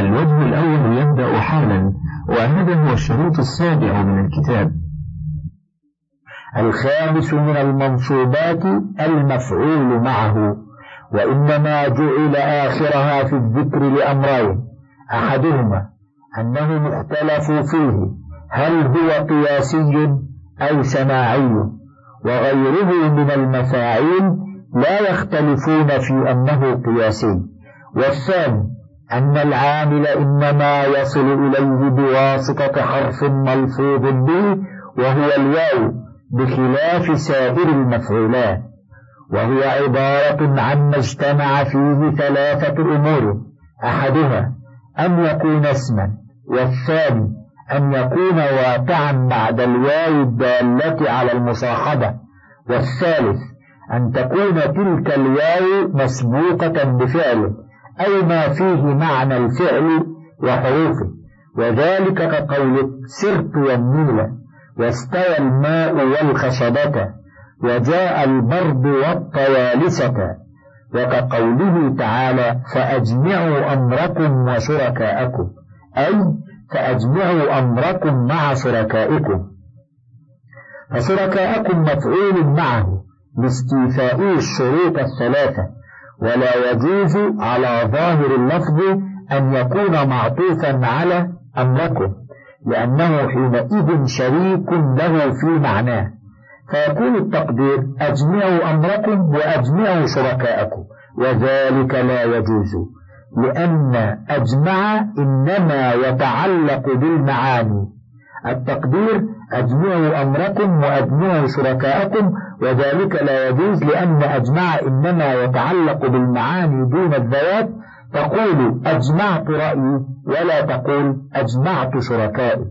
الوجه الأول يبدأ حالا وهذا هو الشروط السابع من الكتاب. الخامس من المنصوبات المفعول معه وإنما جعل آخرها في الذكر لأمرين. أحدهما أنه مختلف فيه هل هو قياسي أو سماعي وغيره من المفاعيل لا يختلفون في أنه قياسي. والثاني أن العامل إنما يصل إليه بواسطة حرف ملفوظ به وهو الواو بخلاف سائر المفعولات. وهو عبارة عما اجتمع فيه ثلاثة أمور. أحدها أن يكون اسما والثاني أن يكون واقعا بعد الواو الدالة على المصاحبة. والثالث أن تكون تلك الواو مسبوقة بفعل أي ما فيه معنى الفعل وحروفه. وذلك كقولك سرت والنيل واستوى الماء والخشبة وجاء البرد والطيالسة وكقوله تعالى فأجمعوا أمركم وشركاءكم أي فأجمعوا أمركم مع شركائكم. فشركاءكم مفعول معه لاستيفاء الشروط الثلاثة ولا يجوز على ظاهر اللفظ أن يكون معطوفا على أمركم لأنه حينئذ شريك له في معناه. فيكون التقدير أجمعوا أمركم وأجمعوا شركاءكم وذلك لا يجوز لأن أجمع إنما يتعلق بالمعاني. التقدير أجمعوا أمركم وأجمعوا شركاءكم وذلك لا يجوز لأن أجمع إنما يتعلق بالمعاني دون الذوات. تقول أجمعت رأيي ولا تقول أجمعت شركائي.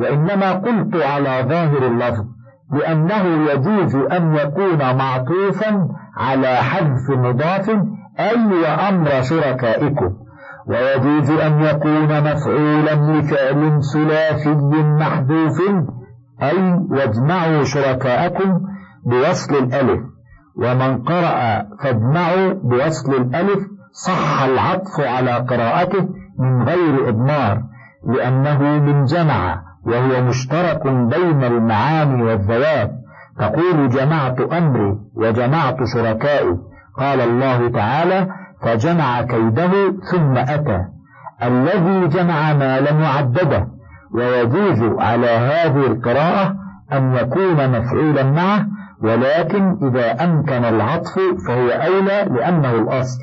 وإنما قلت على ظاهر اللفظ لأنه يجوز أن يكون معطوفا على حذف مضاف أي وأمر شركائكم. ويجوز أن يكون مفعولا لفعل ثلاثي محذوف. أي واجمعوا شركاءكم بوصل الألف. ومن قرأ فاجمعوا بوصل الألف. صح العطف على قراءته من غير إضمار لأنه من جمع وهو مشترك بين المعاني والذوات. تقول جمعت أمري وجمعت شركائي. قال الله تعالى فجمع كيده ثم أتى. الذي جمع مالا معدده ويجوز على هذه القراءة أن يكون مفعولا معه ولكن إذا أمكن العطف فهو أولى لأنه الأصل.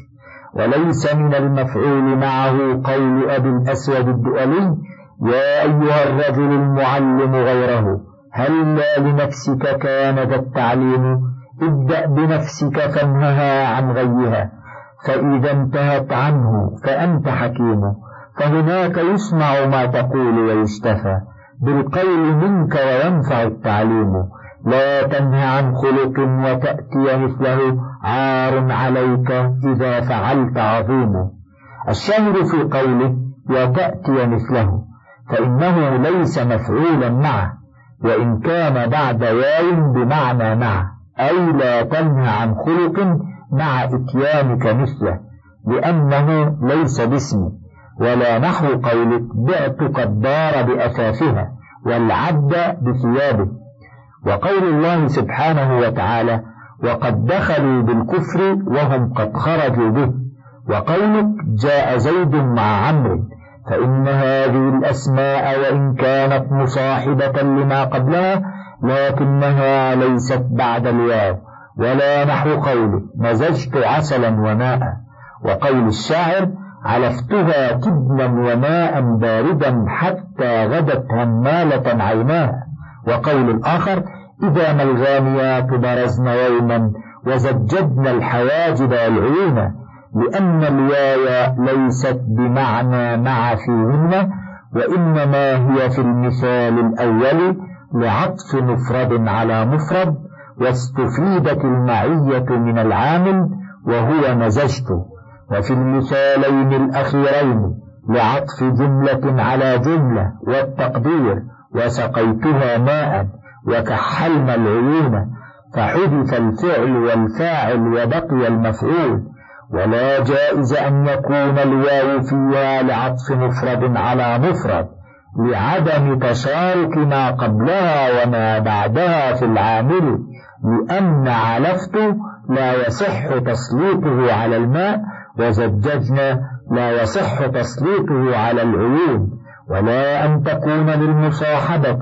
وليس من المفعول معه قول أبي الأسود الدؤلي يا أيها الرجل المعلم غيره هل لا لنفسك كان ذا التعليم؟ ابدأ بنفسك فانهها عن غيها فإذا انتهت عنه فأنت حكيم فهناك يسمع ما تقول ويستفى. بالقول منك وينفع التعليم. لا تنه عن خلق وتأتي مثله عار عليك إذا فعلت عظيم. الشاهد في قوله وتأتي مثله فإنه ليس مفعولا معه وإن كان بعد واو بمعنى مع أي لا تنهى عن خلق مع إتيانك مثله لأنه ليس باسم ولا نحو قولك بعتك الدار بأثاثها والعبد بثيابه. وقول الله سبحانه وتعالى وقد دخلوا بالكفر وهم قد خرجوا به. وقولك جاء زيد مع عمرو فإن هذه الأسماء وإن كانت مصاحبة لما قبلها لكنها ليست بعد الواو. ولا نحو قوله مزجت عسلا وماء وقول الشاعر علفتها تبنا وماء باردا حتى غدت همالة عيناها وقول الآخر إذا ما الغانيات برزن يوما وزجدن الحواجب والعيون لأن الواو ليست بمعنى مع فيهن وإنما هي في المثال الأول لعطف مفرد على مفرد واستفيدت المعية من العامل وهو مزجت وفي المثالين الأخيرين لعطف جملة على جملة والتقدير وسقيتها ماء وكحلنا العيون فحذف الفعل والفاعل وبقي المفعول. ولا جائز أن يكون الواو فيها لعطف مفرد على مفرد لعدم تشارك ما قبلها وما بعدها في العامل لأن علفت لا يصح تسليطه على الماء وزججنا لا يصح تسليطه على العيون ولا أن تكون للمصاحبة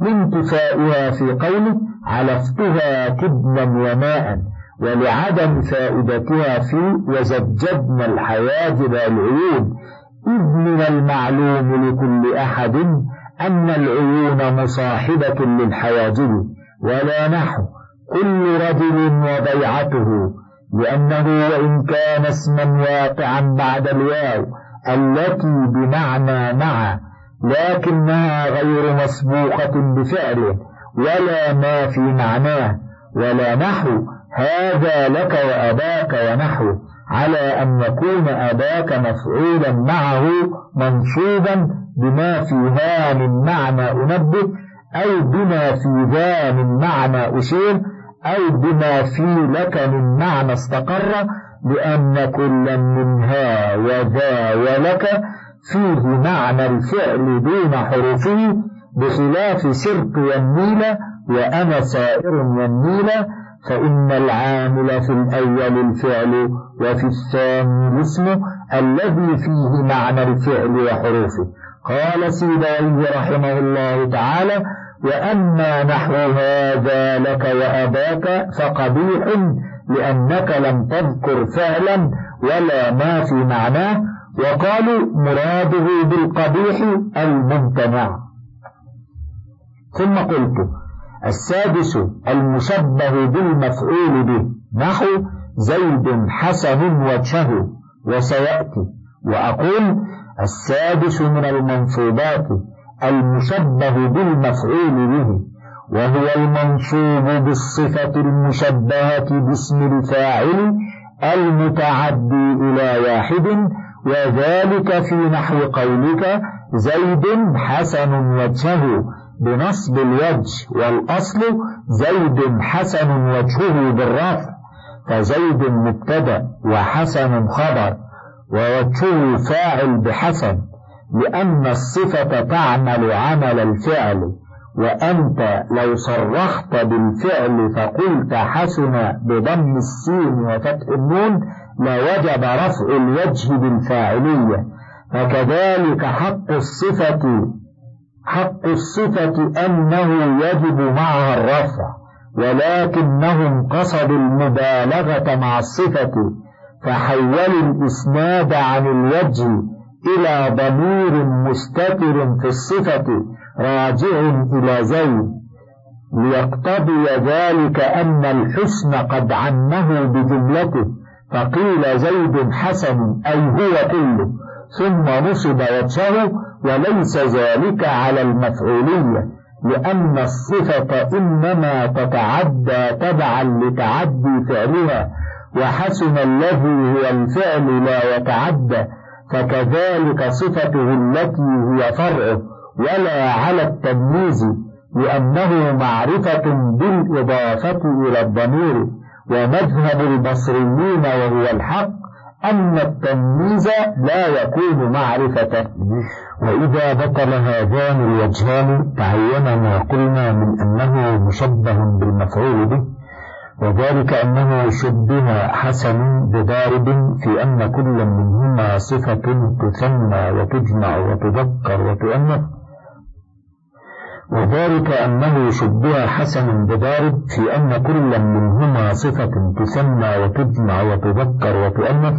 لانتفائها في قوله علفتها تبنا وماء ولعدم فائدتها في وزججنا الحواجب العيون إذ من المعلوم لكل أحد أن العيون مصاحبة للحواجب ولا نحو كل رجل وبيعته لأنه وإن كان اسما واقعا بعد الواو التي بمعنى مع لكنها غير مسبوقة بفعله ولا ما في معناه ولا نحو هذا لك وأباك ونحو على أن يكون أباك مفعولا معه منصوبا بما فيها من معنى أنبه أو بما في ذا من معنى أشير أو بما في لك من معنى استقر لأن كل منها وذا ولك فيه معنى الفعل دون حروفه بخلاف سرت والنيل وأنا سائر والنيل فإن العامل في الأول الفعل وفي الثاني الاسم الذي فيه معنى الفعل وحروفه. قال سيدي رحمه الله تعالى وأما نحو هذا لك وأباك فقبيح لأنك لم تذكر فعلا ولا ما في معناه وقالوا مراده بالقبيح الممتنع. ثم قلت السادس المشبه بالمفعول به نحو زيد حسن وجهه وسيأتي وأقول السادس من المنصوبات. المشبه بالمفعول به وهو المنصوب بالصفة المشبهة باسم الفاعل المتعدي إلى واحد وذلك في نحو قولك زيد حسن وجهه بنصب الوجه والأصل زيد حسن وجهه بالرفع فزيد مبتدأ وحسن خبر ووجهه فاعل بحسن. لأن الصفة تعمل عمل الفعل وأنت لو صرخت بالفعل فقلت حسن بضم السين وفتح النون لوجب رفع الوجه بالفاعلية. فكذلك حق الصفة حق الصفة أنه يجب معها الرفع ولكنهم قصدوا المبالغة مع الصفة فحولوا الإسناد عن الوجه إلى ضمير مستتر في الصفة راجع إلى زيد. ليقتضي ذلك أن الحسن قد عمه بجملته. فقيل زيد حسن أي هو كله. ثم نصب وجهه وليس ذلك على المفعولية. لأن الصفة إنما تتعدى تبعا لتعدي فعلها. وحسن الذي هو الفعل لا يتعدى. فكذلك صفته التي هي فرعه ولا على التمييز لأنه معرفة بالإضافة إلى الضمير ومذهب البصريين وهو الحق أن التمييز لا يكون معرفة. وإذا بطل هذان الوجهان تعين ما قلنا من أنه مشبه بالمفعول به. وذلك أنه شبه حسن بضارب في أن كل منهما صفة تثنى وتجمع وتذكر وتؤنث. وذلك أنه شبه حسن بضارب في أن كل منهما صفة تسمى وتجمع وتذكر وتؤنث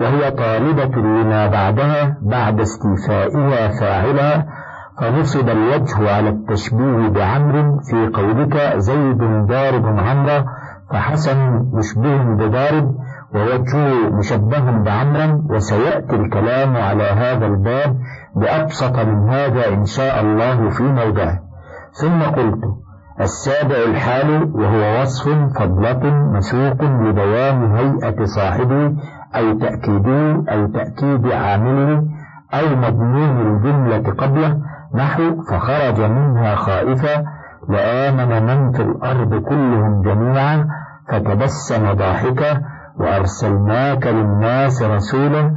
وهي طالبة لما بعدها بعد استيفائها فاعلها فنصب الوجه على التشبيه بعمر في قولك زيد ضارب عمرا فحسن مشبه بضارب ووجهه مشبه بعمرا وسيأتي الكلام على هذا الباب بأبسط من هذا إن شاء الله في موضعه. ثم قلت السابع الحال وهو وصف فضلة مسوق لبيان هيئة صاحبه أو تأكيده أو تأكيد عامله أو مضمون الجملة قبله نحو فخرج منها خائفا لآمن من في الأرض كلهم جميعا فتبسم ضاحكا وأرسلناك للناس رسولا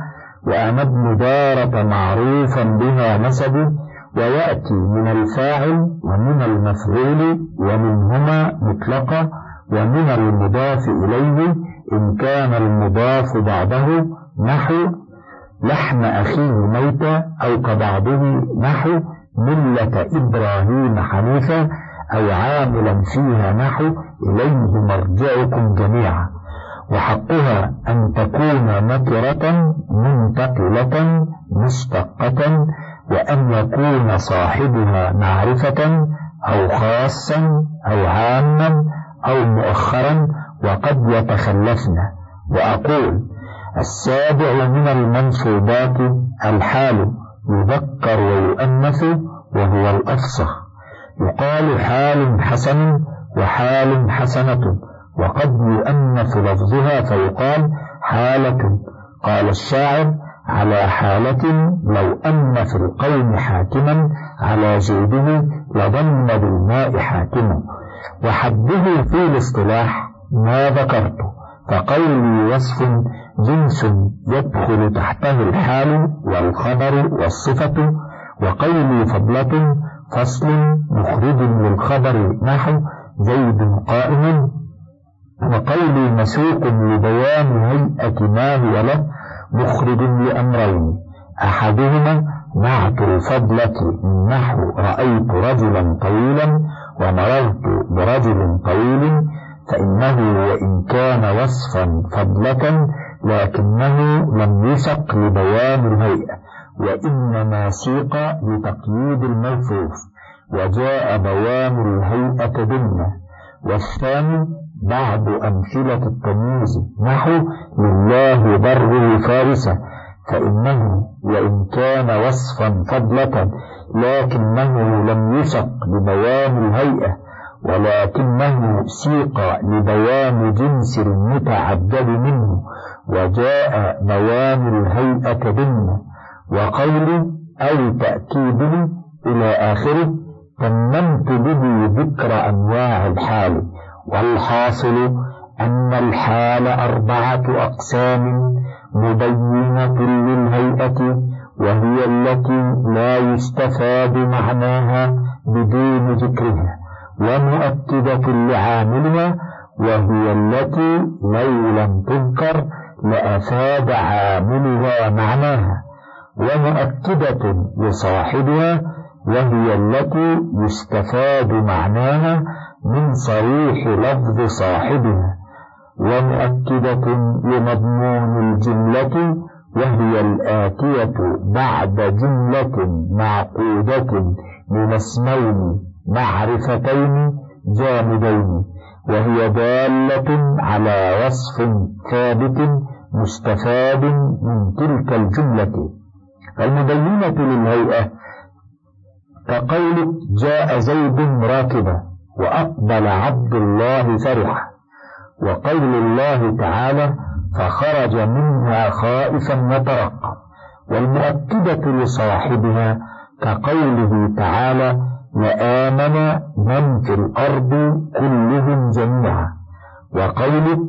وأنا ابن دارة معروفا بها نسبه ويأتي من الفاعل ومن المفعول ومنهما مطلقة ومن المضاف إليه إن كان المضاف بعده نحو لحم أخيه ميتا أو كبعضه نحو ملة إبراهيم حنيفا أو عاملا فيها نحو إليه مرجعكم جميعا. وحقها أن تكون نكرة منتقلة مشتقة وأن يكون صاحبها معرفة أو خاصا أو عاما أو مؤخرا وقد يتخلفن. وأقول السابع من المنصوبات الحال يذكر ويؤنث وهو الأفصح يقال حال حسن وحال حسنة. وقد يؤنث لفظها فيقال حالة. قال الشاعر على حالة لو أن في القوم حاكما على جيده لظن بالماء حاكما. وحده في الاصطلاح ما ذكرت. فقولي وصف جنس يدخل تحته الحال والخبر والصفة. وقولي فضلة فصل مخرج للخبر نحو زيد قائم وقولي مسوق لبيان هيئة ما هو له مخرج لأمرين أحدهما نعت الفضلة نحو رأيت رجلا طويلا ومررت برجل طويل فإنه وإن كان وصفا فضلة لكنه لم يسق لبيان الهيئة وإنما سيق لتقييد الموصوف وجاء بيان الهيئة ضمنه. والثاني بعض أمثلة التمييز. نحو لله بره فارسة فإنه وإن كان وصفا فضلة لكنه لم يسق لبيان الهيئة ولكنه سيق لبيان جنس المتعدد منه وجاء بيان الهيئة ضمنه. وقول أو تأكيده إلى آخره تممت به ذكر أنواع الحال والحاصل أن الحال أربعة أقسام مبينة للهيئة وهي التي لا يستفاد معناها بدون ذكرها ومؤكدة لعاملها وهي التي لو لم تذكر لأفاد عاملها معناها. ومؤكدة لصاحبها وهي التي يستفاد معناها من صريح لفظ صاحبها. ومؤكدة لمضمون الجملة وهي الآتية بعد جملة معقودة من اسمين معرفتين جامدين وهي دالة على وصف ثابت مستفاد من تلك الجملة. المبينة للهيئة كقولك جاء زيد راكبا وأقبل عبد الله فرحا وقول الله تعالى فخرج منها خائفا يترقب والمؤكدة لصاحبها كقوله تعالى لآمن من في الأرض كلهم جميعا وقولك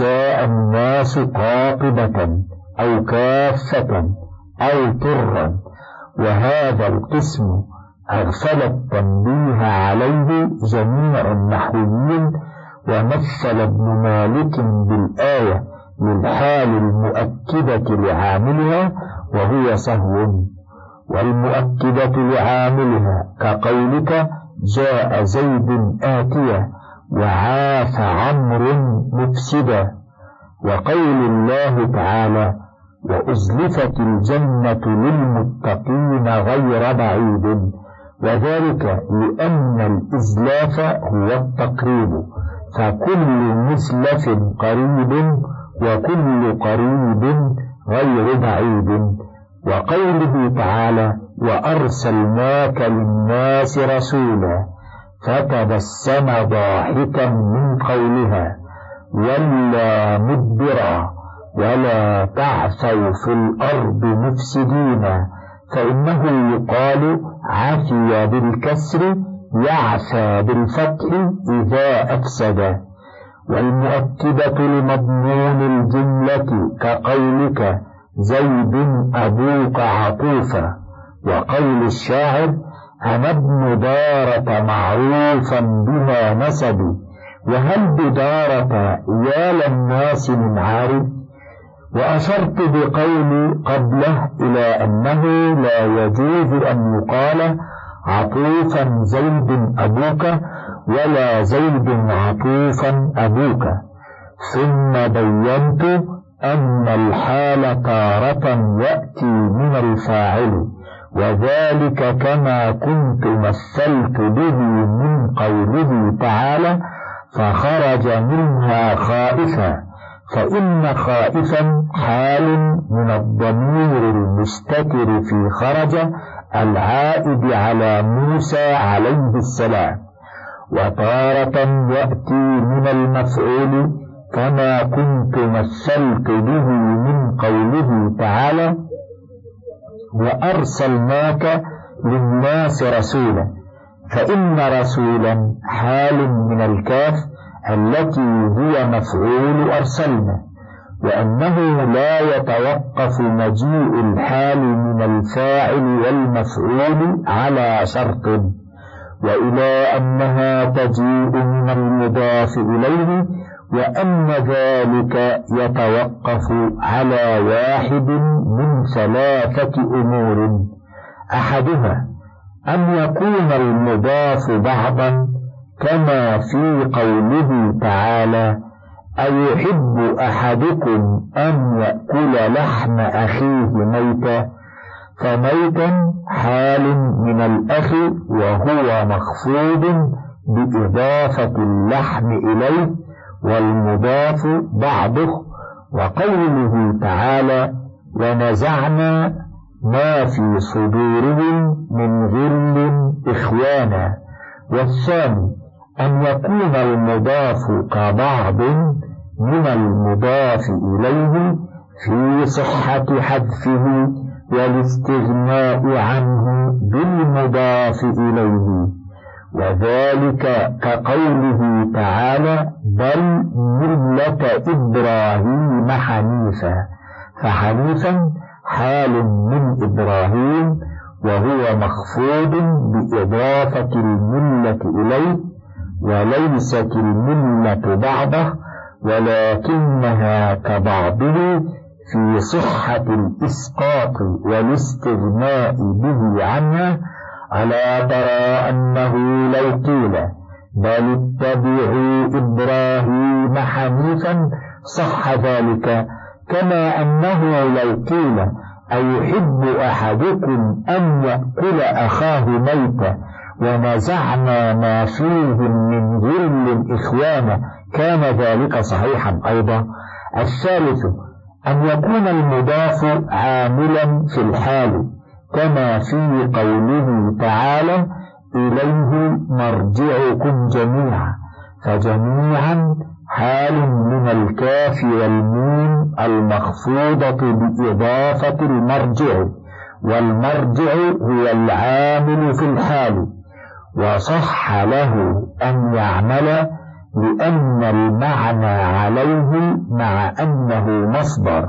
جاء الناس قاطبة أو كافة أو طرا وهذا القسم أغفل التنبيه عليه جميع النحويين ومثل ابن مالك بالآية للحال المؤكدة لعاملها وهو سهو. والمؤكدة لعاملها كقولك جاء زيد آتيا وعاف عمرو مفسدا. وقول الله تعالى وأزلفت الجنة للمتقين غير بعيد. وذلك لأن الإزلاف هو التقريب. فكل مزلف قريب وكل قريب غير بعيد. وقوله تعالى وأرسلناك للناس رسولا فتبسم ضاحكا من قولها ولا مدبرا. ولا تعثوا في الأرض مفسدين فإنه يقال عفي بالكسر يعفى بالفتح إذا أفسد والمؤكدة لمضمون الجملة كقولك زيد أبوك عطوفا وقول الشاعر أنا ابن دارة معروفا بها نسبي وهل بدارة يا للناس من عارف وأشرت بقولي قبله إلى أنه لا يجوز أن يقال عطوفا زيد أبوك ولا زيد عطوفا أبوك. ثم بينت أن الحال تارة يأتي من الفاعل وذلك كما كنت مثلت به من قوله تعالى فخرج منها خائفا. فإن خائفا حال من الضمير المستتر في خرج العائد على موسى عليه السلام. وتارة يأتي من المفعول كما كنت مثلت به من قوله تعالى وأرسلناك للناس رسولا. فإن رسولا حال من الكاف التي هي مفعول أرسلنا وأنه لا يتوقف مجيء الحال من الفاعل والمفعول على شرط وإلى أنها تجيء من المضاف إليه وأن ذلك يتوقف على واحد من ثلاثة أمور أحدها أن يكون المضاف بعضا كما في قوله تعالى أيحب أحدكم أن يأكل لحم أخيه ميتا؟ فميتا حال من الأخ وهو مخفوض بإضافة اللحم إليه والمضاف بعضه. وقوله تعالى ونزعنا ما في صدورهم من غل إخوانا. والثاني أن يكون المضاف كبعض من المضاف إليه في صحة حذفه والاستغناء عنه بالمضاف إليه وذلك كقوله تعالى بل ملة إبراهيم حنيفا فحنيفا حال من إبراهيم وهو مخفوض بإضافة الملة إليه وليست الملة بعضه ولكنها كبعضه في صحة الإسقاط والاستغناء به عنها ألا ترى أنه لو قيل بل اتبعوا إبراهيم حنيفا صح ذلك كما أنه لو قيل أيحب أحدكم أن يأكل أخاه ميتا ونزعنا ما فيهم من غل إخوانا كان ذلك صحيحا أيضا. الثالث أن يكون المضاف عاملا في الحال كما في قوله تعالى إليه مرجعكم جميعا. فجميعا حال من الكاف والميم المخفوضة بإضافة المرجع والمرجع هو العامل في الحال. وصح له أن يعمل لأن المعنى عليه مع أنه مصدر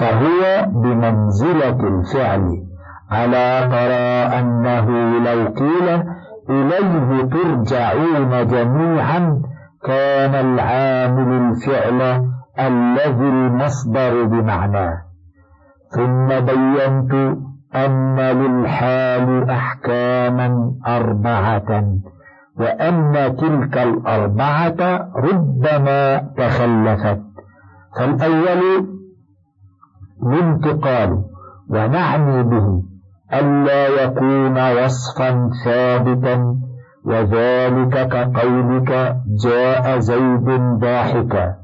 فهو بمنزلة الفعل ألا ترى أنه لو قيل إليه ترجعون جميعا كان العامل الفعل الذي المصدر بمعناه. ثم بينت أن للحال أحكاما أربعة وأن تلك الأربعة ربما تخلفت. فالأول الانتقال ونعني به ألا يكون وصفا ثابتا. وذلك كقولك جاء زيد ضاحكا.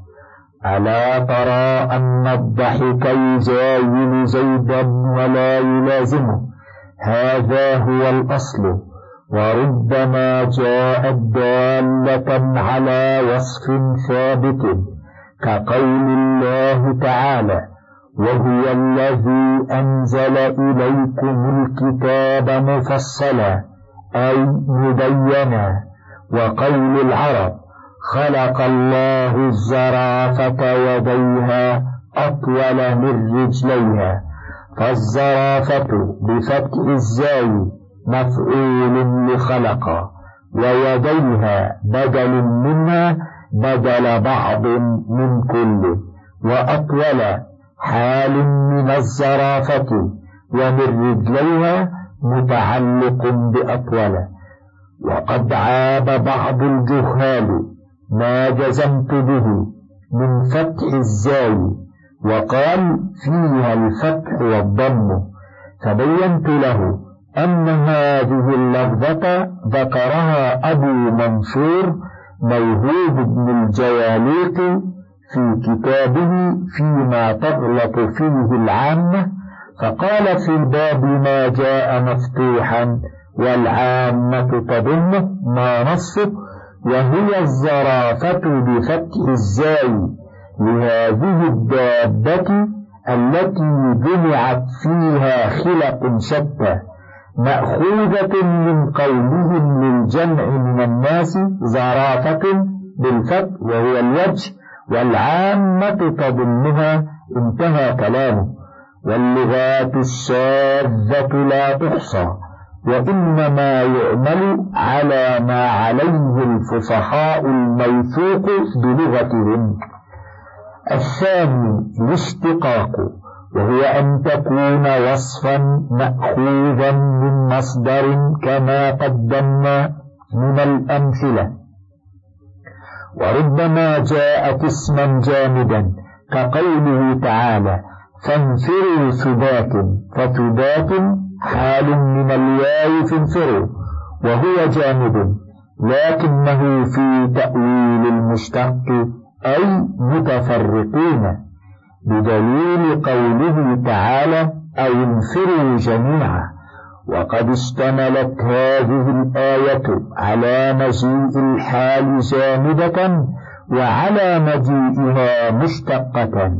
ألا ترى أن الضحك يزاول زيدا ولا يلازمه هذا هو الأصل. وربما جاءت دالة على وصف ثابت كقول الله تعالى وهو الذي أنزل إليكم الكتاب مفصلا أي مبينا وقول العرب خلق الله الزرافة يديها أطول من رجليها. فالزرافة بفتح الزاي مفعول لخلق ويديها بدل منها بدل بعض من كل وأطول حال من الزرافة ومن رجليها متعلق بأطول. وقد عاب بعض الجهال ما جزمت به من فتح الزاي وقال فيها الفتح والضم. فبينت له أن هذه اللفظة ذكرها أبو منصور موهوب بن الجواليق في كتابه فيما تغلط فيه العامة فقال في الباب ما جاء مفتوحا والعامة تضمه ما نصه وهي الزرافة بفتح الزاي لهذه الدابة التي جمعت فيها خلق شتى مأخوذة من قولهم للجمع من الناس زرافة بالفتح وهو الوجه والعامة تضمها انتهى كلامه. واللغات الشاذة لا تحصى. وإنما يعمل على ما عليه الفصحاء الموثوق بلغتهم. الثاني الاشتقاق وهو أن تكون وصفا مأخوذا من مصدر كما قدمنا من الأمثلة. وربما جاءت اسما جامدا كقوله تعالى فانفروا ثبات فثبات حال من الواو انفروا وهو جامد لكنه في تأويل المشتق أي متفرقين بدليل قوله تعالى أو انفروا جميعا. وقد اشتملت هذه الآية على مجيء الحال جامدة وعلى مجيئها مشتقة.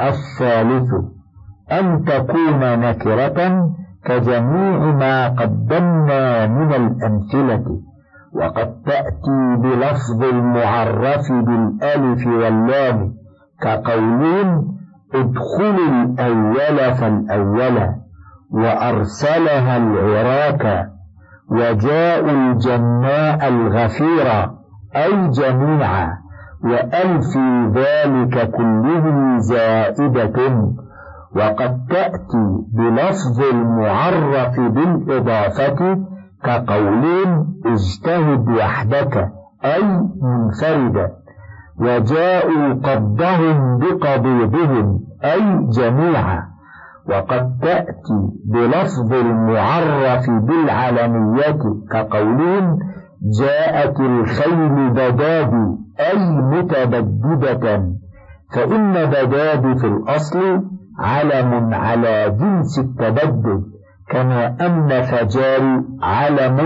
الثالث أن تكون نكرة كجميع ما قدمنا من الأمثلة وقد تأتي بلفظ المعرف بالألف واللام كقولين ادخلوا الأول فالأول وأرسلها العراك وجاءوا الجماء الغفيرة أي جميعا وأل في ذلك كله زائدة. وقد تأتي بلفظ المعرف بالإضافة كقولين اجتهد وحدك أي منفردا وجاءوا قبضهم بقبيضهم أي جميعا. وقد تأتي بلفظ المعرف بالعلمية كقولين جاءت الخيل بداد أي متبددة. فإن بداد في الأصل علم على جنس التبدد كما أن فجار علم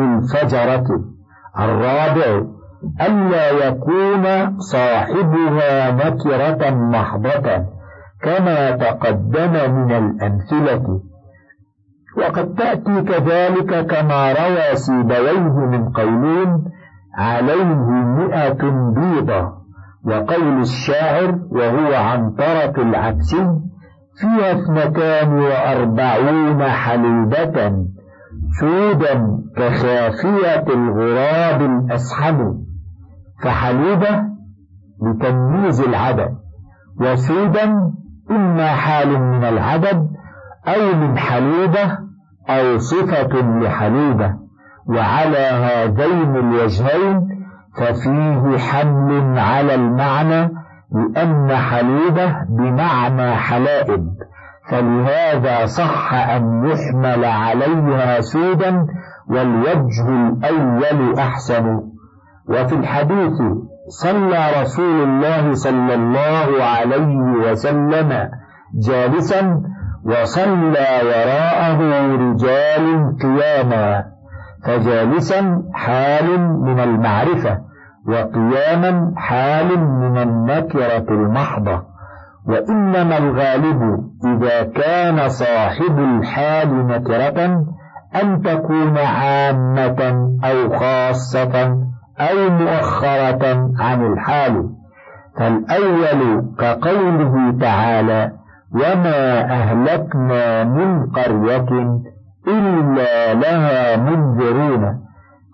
للفجرة الرابع ألا يكون صاحبها نكرة محضة كما تقدم من الأمثلة. وقد تأتي كذلك كما روى سيبويه من قولين عليه مئة بيضة. وقول الشاعر وهو عنطرة العبسي فيها اثنتان وأربعون حليبة سودا كخافية الغراب الأسحم. فحليبة لتمييز العدد وسودا إما حال من العدد أو من حليبة أو صفة لحليبة وعلى هذين الوجهين ففيه حمل على المعنى لأن حليبة بمعنى حلائب. فلهذا صح أن يحمل عليها سودا والوجه الأول أحسن. وفي الحديث صلى رسول الله صلى الله عليه وسلم جالسا وصلى وراءه رجال قياما فجالسا حال من المعرفة. وقياما حال من النكرة المحضة. وإنما الغالب إذا كان صاحب الحال نكرة أن تكون عامة أو خاصة أو مؤخرة عن الحال. فالأول كقوله تعالى وما أهلكنا من قرية إلا لها منذرون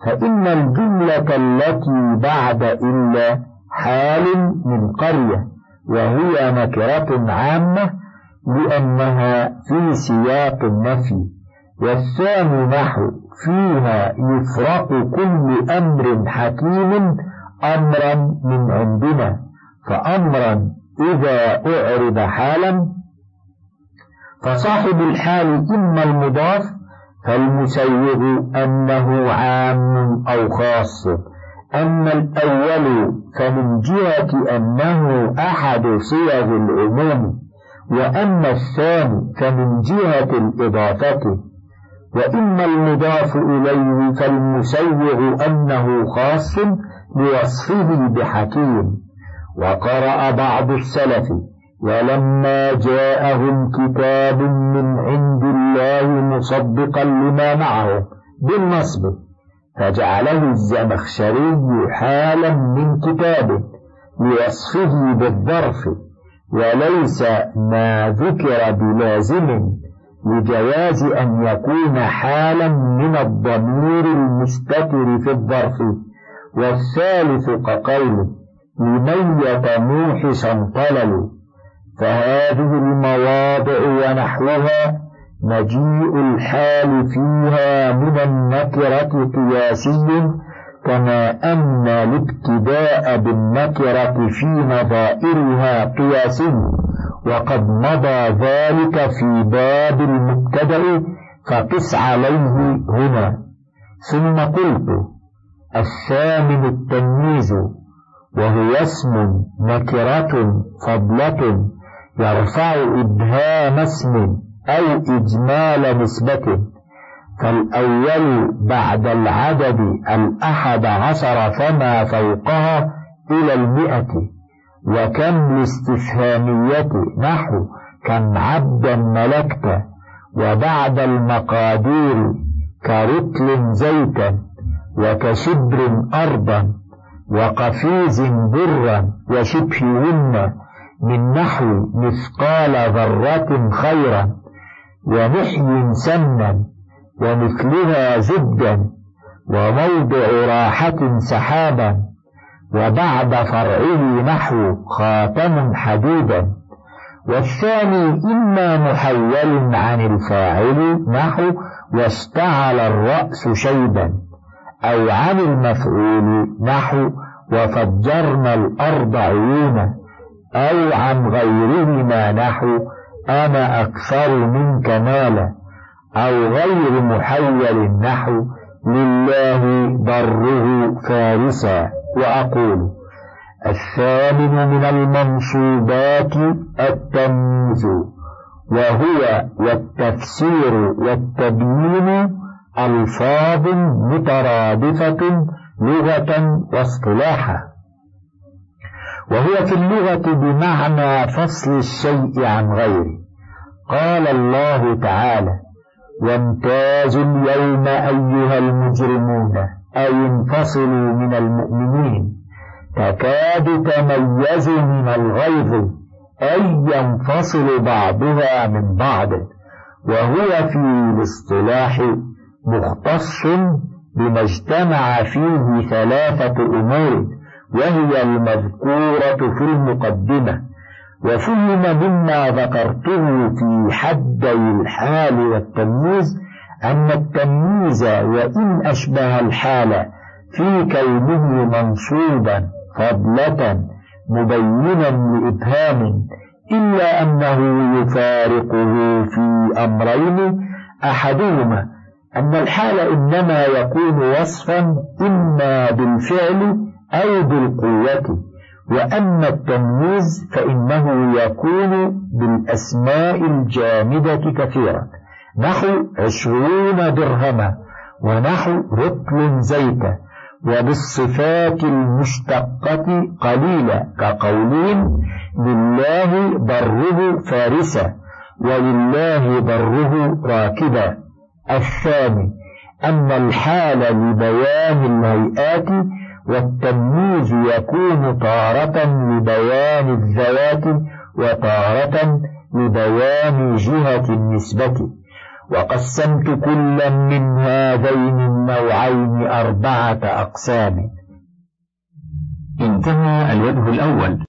فإن الجملة التي بعد إلا حال من قرية وهي نكرة عامة لأنها في سياق النفي والثاني نحو فيها يفرق كل أمر حكيم أمرا من عندنا فأمرا إذا أعرض حالا. فصاحب الحال إما المضاف فالمسيغ أنه عام أو خاص. أما الأول فمن جهة أنه أحد صيغ العموم وأما الثاني فمن جهة الإضافة. وإما المضاف إليه فالمسوغ أنه خاص لوصفه بحكيم. وقرأ بعض السلف ولما جاءهم كتاب من عند الله مصدقا لما معهم بالنصب فجعله الزمخشري حالا من كتاب لوصفه بالظرف وليس ما ذكر بلازم لجواز أن يكون حالا من الضمير المستتر في الظرف والثالث كقوله لميت موحشا طلل فهذه المواضع ونحوها مجيء الحال فيها من النكرة قياسي كما أن الابتداء بالنكرة في نظائرها قياسي وقد مضى ذلك في باب المبتدأ فقس عليه هنا. ثم قلت الثامن التمييز وهو اسم نكرة فضلة يرفع إبهام اسم أو إجمال نسبة فالأول بعد العدد الأحد عشر فما فوقها إلى المئة وكم الاستفهامية نحو كم عبدا ملكت وبعد المقادير كرتل زيتا وكشبر أرضا وقفيز برا وشبههن من نحو مثقال ذرة خيرا ومحي سنا ومثلها زبدا وموضع راحة سحابا وبعد فرعه نحو خاتم حديدا والثاني إما محول عن الفاعل نحو واشتعل الرأس شيبا أو عن المفعول نحو وفجرنا الأرض عيونا أو عن غيرهما نحو أنا أكثر منك مالا أو غير محول نحو لله ضره فارسا. وأقول الثامن من المنصوبات التمييز وهو والتفسير والتبيين ألفاظ مترادفة لغة واصطلاحا. وهو في اللغة بمعنى فصل الشيء عن غيره. قال الله تعالى وامتازوا اليوم أيها المجرمون أي انفصلوا من المؤمنين. تكاد تميز من الغيظ أي ينفصل بعضها من بعض وهو في الاصطلاح مختص بما اجتمع فيه ثلاثة أمور وهي المذكورة في المقدمة. وفهم مما ذكرته في حدي الحال والتمييز أن التمييز وإن أشبه الحال في كونه منصوبا فضلة مبينا لإبهام إلا أنه يفارقه في أمرين. أحدهما أن الحال إنما يكون وصفا إما بالفعل أو بالقوة وأما التمييز فإنه يكون بالأسماء الجامدة كثيرا. نحو عشرون درهما ونحو رطل زيتا وبالصفات المشتقة قليلة كقولين لله بره فارسا ولله بره راكبا. الثاني أن الحال لبيان الهيئات والتمييز يكون تارة لبيان الذوات وتارة لبيان جهة النسبة. وقسمت كلا من هذين النوعين أربعة أقسام. انتهى الوجه الأول.